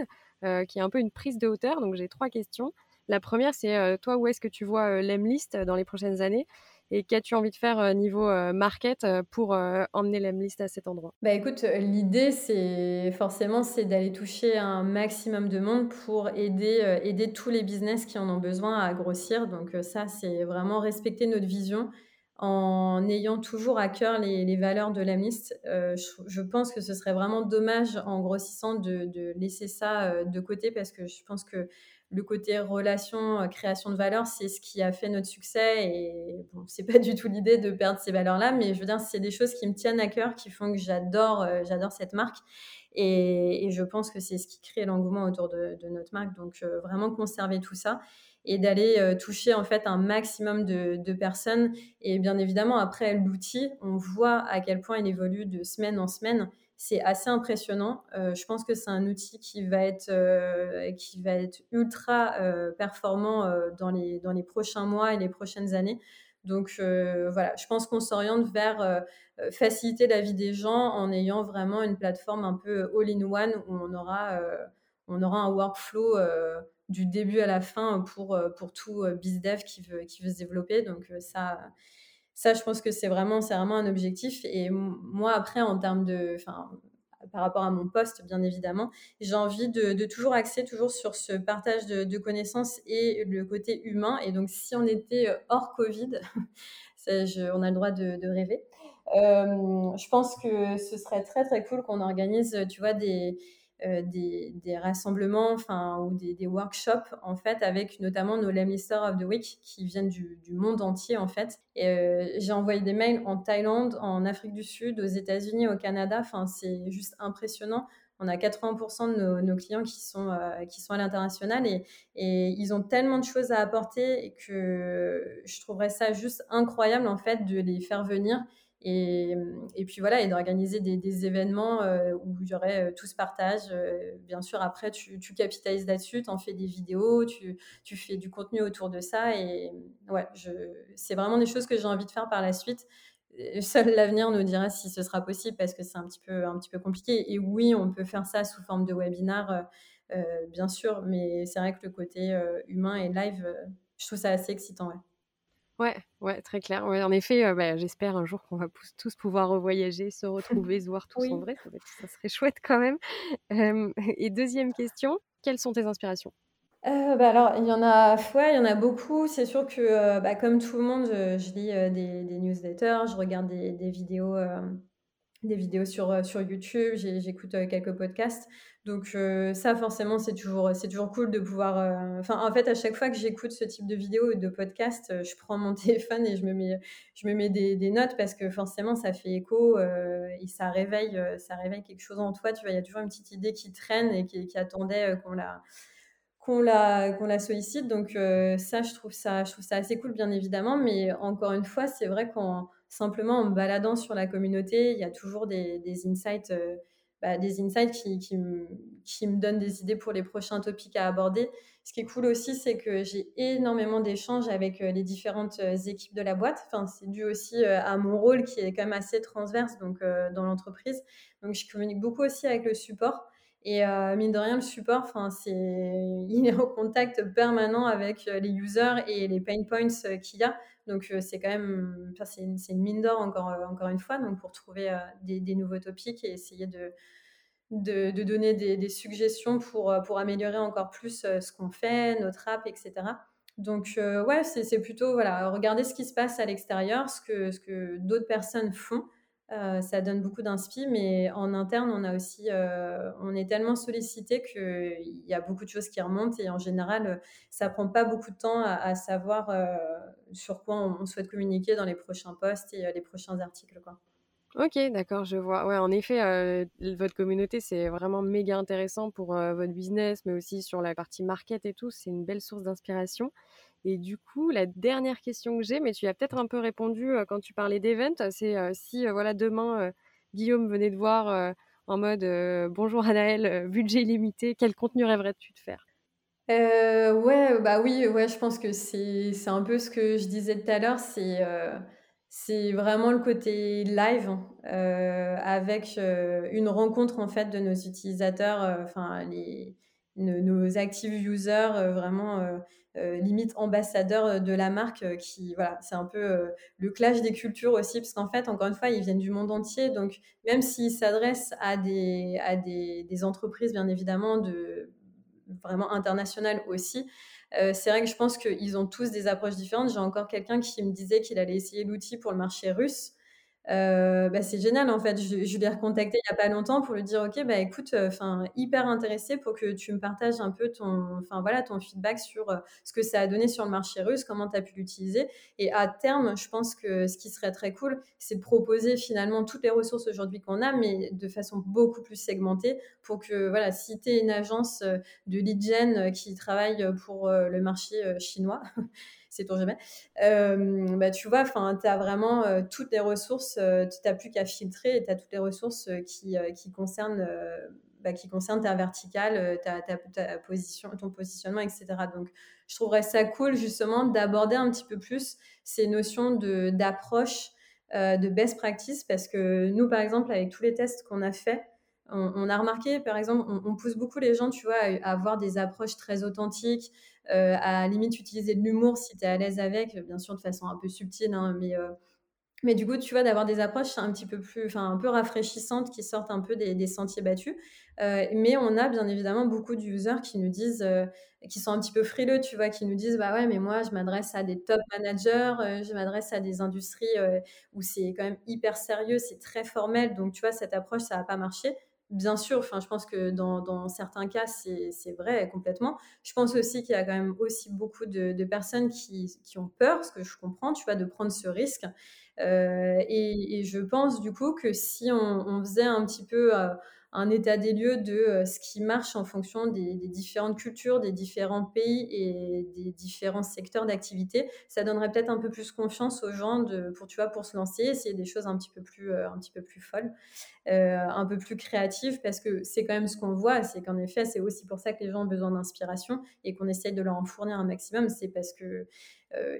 qui est un peu une prise de hauteur. Donc, j'ai trois questions. La première, c'est toi, où est-ce que tu vois l'Emlist dans les prochaines années? Et qu'as-tu envie de faire niveau market pour emmener l'Emlist à cet endroit? Bah écoute, l'idée c'est forcément c'est d'aller toucher un maximum de monde pour aider, aider tous les business qui en ont besoin à grossir. Donc ça c'est vraiment respecter notre vision en ayant toujours à cœur les, valeurs de l'Emlist. je, pense que ce serait vraiment dommage en grossissant de, laisser ça de côté parce que je pense que le côté relation, euh, création de valeur, c'est ce qui a fait notre succès. Et bon, c'est pas du tout l'idée de perdre ces valeurs-là, mais je veux dire, c'est des choses qui me tiennent à cœur, qui font que j'adore, euh, cette marque. Et, je pense que c'est ce qui crée l'engouement autour de, notre marque. Donc, euh, vraiment conserver tout ça et d'aller toucher en fait un maximum de, personnes. Et bien évidemment, après l'outil, on voit à quel point il évolue de semaine en semaine c'est assez impressionnant. Euh, je pense que c'est un outil qui va être, euh, qui va être ultra euh, performant dans, les, dans les prochains mois et les prochaines années. Donc voilà, je pense qu'on s'oriente vers faciliter la vie des gens en ayant vraiment une plateforme un peu all-in-one où on aura, on aura un workflow du début à la fin pour, pour tout BizDev qui veut, qui veut se développer. Donc ça ça, je pense que c'est vraiment, c'est vraiment un objectif. Et moi, après, en termes de, enfin, par rapport à mon poste, bien évidemment, j'ai envie de, toujours axer toujours sur ce partage de, connaissances et le côté humain. Et donc, si on était hors Covid, on a le droit de, rêver. Euh, je pense que ce serait très très cool qu'on organise, tu vois, des, euh, des, des, rassemblements ou des, workshops en fait avec notamment nos Lemlister of the Week qui viennent du, monde entier en fait. Et euh, j'ai envoyé des mails en Thaïlande, en Afrique du Sud, aux États-Unis, au Canada. Enfin, c'est juste impressionnant. On a 80% de nos, nos, clients qui sont, euh, qui sont à l'international et, et, ils ont tellement de choses à apporter que je trouverais ça juste incroyable en fait de les faire venir et, et, puis voilà, et d'organiser des, événements euh, où il y aurait euh, tout ce partage. Euh, bien sûr, après, tu, capitalises là-dessus, tu en fais des vidéos, tu, fais du contenu autour de ça. Et ouais, c'est vraiment des choses que j'ai envie de faire par la suite. Seul l'avenir nous dira si ce sera possible parce que c'est un petit peu, un petit peu compliqué. Et oui, on peut faire ça sous forme de webinar, bien sûr, mais c'est vrai que le côté humain et live, je trouve ça assez excitant. Ouais, ouais, très clair. Ouais, en effet, euh, bah, j'espère un jour qu'on va tous pouvoir revoyager, se retrouver, se voir tous en vrai. Ça, serait chouette quand même. et deuxième question, quelles sont tes inspirations? Bah, alors, il y en a ouais, il y en a beaucoup. C'est sûr que, bah, comme tout le monde, je lis, des des newsletters, je regarde des des vidéos, des vidéos sur, sur YouTube, j'écoute, quelques podcasts. Donc ça forcément c'est toujours, c'est toujours cool de pouvoir, enfin en fait à chaque fois que j'écoute ce type de vidéo ou de podcast, je prends mon téléphone et je me mets je me mets des notes parce que forcément ça fait écho, et ça réveille, ça réveille quelque chose en toi, tu vois? Il y a toujours une petite idée qui traîne et qui qui attendait, qu'on la qu'on la qu'on la sollicite donc ça je trouve ça je trouve ça assez cool bien évidemment mais encore une fois c'est vrai qu'en simplement en me baladant sur la communauté, il y a toujours des insights, bah, des insights qui qui me donnent des idées pour les prochains topics à aborder. Ce qui est cool aussi, c'est que j'ai énormément d'échanges avec, les différentes, équipes de la boîte. Enfin, c'est dû aussi, à mon rôle qui est quand même assez transverse donc dans l'entreprise. Donc je communique beaucoup aussi avec le support et euh, mine de rien, le support, enfin, il est en contact permanent avec euh, les users et les pain points euh, qu'il y a. Donc, c'est quand même, c'est, une, mine d'or encore, encore une fois. Donc, pour trouver des, nouveaux topics et essayer de, de, donner des, suggestions pour, pour améliorer encore plus ce qu'on fait, notre app, etc. Donc, ouais, c'est, c'est plutôt, voilà, regarder ce qui se passe à l'extérieur, ce que, ce que d'autres personnes font. Euh, ça donne beaucoup d'inspi, mais en interne, on a aussi, euh, on est tellement sollicité qu'il y a beaucoup de choses qui remontent et en général, ça prend pas beaucoup de temps à, savoir euh, sur quoi on, souhaite communiquer dans les prochains posts et les prochains articles. Quoi. Ok, d'accord, je vois. Ouais, en effet, votre communauté, c'est vraiment méga intéressant pour votre business, mais aussi sur la partie market et tout. C'est une belle source d'inspiration. Et du coup, la dernière question que j'ai, mais tu as peut-être un peu répondu quand tu parlais d'event, c'est si voilà demain Guillaume venait te voir en mode bonjour Anaël, budget limité, quel contenu rêverais-tu de faire? Ouais, bah oui, ouais, je pense que c'est un peu ce que je disais tout à l'heure, c'est c'est vraiment le côté live avec une rencontre en fait de nos utilisateurs, enfin les nos, active users, vraiment euh, limite ambassadeur euh, de la marque euh, qui voilà c'est un peu le clash des cultures aussi parce qu'en fait encore une fois ils viennent du monde entier. Donc même s'ils s'adressent à des à des, des, entreprises bien évidemment de vraiment internationales aussi c'est vrai que je pense qu'ils ont tous des approches différentes. J'ai encore quelqu'un qui me disait qu'il allait essayer l'outil pour le marché russe euh, bah, c'est génial en fait. Je, je l'ai recontacté il y a pas longtemps pour lui dire ok bah écoute, euh, hyper intéressé pour que tu me partages un peu ton, voilà ton feedback sur euh, ce que ça a donné sur le marché russe, comment tu as pu l'utiliser. Et à terme, je pense que ce qui serait très cool, c'est de proposer finalement toutes les ressources aujourd'hui qu'on a, mais de façon beaucoup plus segmentée pour que voilà si tu es une agence de lead gen qui travaille pour le marché chinois c'est ton jamais. Euh, bah, tu vois, tu as vraiment euh, toutes les ressources, euh, tu n'as plus qu'à filtrer et tu as toutes les ressources qui, qui, concernent, bah, qui concernent ta verticale, ta, ta, position, ton positionnement, etc. Donc, je trouverais ça cool justement d'aborder un petit peu plus ces notions d'approche, de, best practice, parce que nous, par exemple, avec tous les tests qu'on a faits, on, a remarqué, par exemple, on, pousse beaucoup les gens, tu vois, à, avoir des approches très authentiques, euh, à limite utiliser de l'humour si tu es à l'aise avec, bien sûr de façon un peu subtile, hein, mais, euh, mais du coup, tu vois, d'avoir des approches un petit peu plus, enfin un peu rafraîchissantes qui sortent un peu des, sentiers battus. Euh, mais on a bien évidemment beaucoup d'users qui nous disent, qui sont un petit peu frileux, tu vois, qui nous disent, bah ouais, mais moi, je m'adresse à des top managers, je m'adresse à des industries où c'est quand même hyper sérieux, c'est très formel, donc tu vois, cette approche, ça va pas marcher. Bien sûr, enfin, je pense que dans, certains cas, c'est vrai complètement. Je pense aussi qu'il y a quand même aussi beaucoup de, personnes qui, ont peur, ce que je comprends, tu vois, de prendre ce risque. Euh, et, je pense du coup que si on, faisait un petit peu euh, un état des lieux de euh, ce qui marche en fonction des, différentes cultures, des différents pays et des différents secteurs d'activité. Ça donnerait peut-être un peu plus confiance aux gens pour, tu vois, pour se lancer, essayer des choses un petit peu plus, euh, un petit peu plus folles, euh, un peu plus créatives, parce que c'est quand même ce qu'on voit, c'est qu'en effet, c'est aussi pour ça que les gens ont besoin d'inspiration et qu'on essaye de leur en fournir un maximum. C'est parce que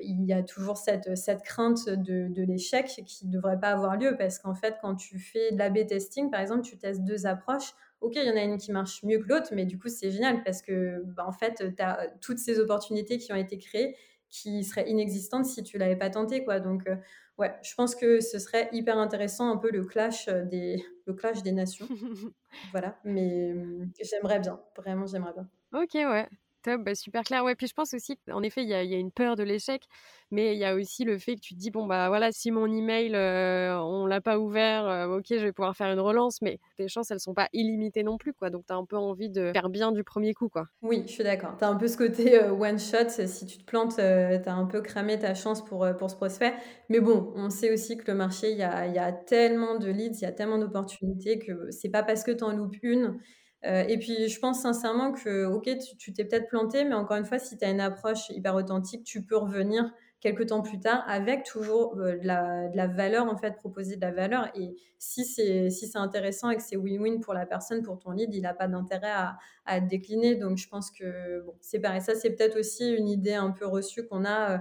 il y a toujours cette, cette crainte de, de l'échec qui ne devrait pas avoir lieu parce qu'en fait, quand tu fais de l'A-B testing, par exemple, tu testes deux approches. Ok, il y en a une qui marche mieux que l'autre, mais du coup, c'est génial parce que, bah, en fait, tu as toutes ces opportunités qui ont été créées qui seraient inexistantes si tu l'avais pas tenté, quoi. Donc, euh, ouais, je pense que ce serait hyper intéressant, un peu le clash des, le clash des nations. voilà, mais j'aimerais bien, vraiment, j'aimerais bien. Ok, ouais. Bah, super clair. Ouais, puis je pense aussi qu'en effet, il y a, une peur de l'échec, mais il y a aussi le fait que tu te dis, bon, bah voilà, si mon email, euh, on l'a pas ouvert, euh, ok, je vais pouvoir faire une relance, mais tes chances, elles sont pas illimitées non plus, quoi. Donc, tu as un peu envie de faire bien du premier coup, quoi. Oui, je suis d'accord. Tu as un peu ce côté euh, one shot. Si tu te plantes, tu as un peu cramé ta chance pour, pour ce prospect. Mais bon, on sait aussi que le marché, il y a, y a, tellement de leads, il y a tellement d'opportunités que c'est pas parce que tu en loupes une euh, et puis, je pense sincèrement que, OK, tu t'es peut-être planté, mais encore une fois, si tu as une approche hyper authentique, tu peux revenir quelques temps plus tard avec toujours euh, de, la, valeur, en fait, proposer de la valeur. Et si c'est si intéressant et que c'est win-win pour la personne, pour ton lead, il n'a pas d'intérêt à, à décliner. Donc, je pense que bon, c'est pareil. Ça, c'est peut-être aussi une idée un peu reçue qu'on a. Euh,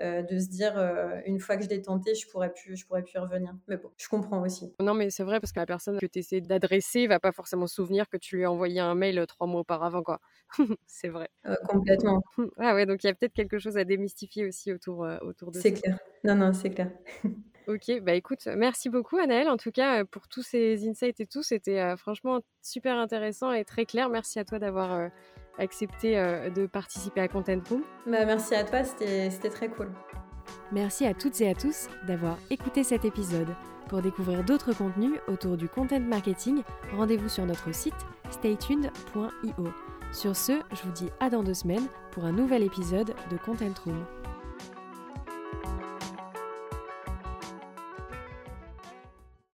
euh, de se dire euh, une fois que je l'ai tenté, je pourrais plus, je pourrais plus y revenir. Mais bon, je comprends aussi. Non, mais c'est vrai parce que la personne que tu essaies d'adresser va pas forcément se souvenir que tu lui as envoyé un mail euh, trois mois auparavant, quoi. c'est vrai. complètement. ah ouais, donc il y a peut-être quelque chose à démystifier aussi autour, autour de ça. C'est clair. Non, non, c'est clair. Ok, bah écoute, merci beaucoup Anaëlle, en tout cas pour tous ces insights et tout, c'était franchement super intéressant et très clair. Merci à toi d'avoir accepté euh, de participer à Content Room. Bah, merci à toi, c'était très cool. Merci à toutes et à tous d'avoir écouté cet épisode. Pour découvrir d'autres contenus autour du content marketing, rendez-vous sur notre site staytuned.io. Sur ce, je vous dis à dans deux semaines pour un nouvel épisode de Content Room.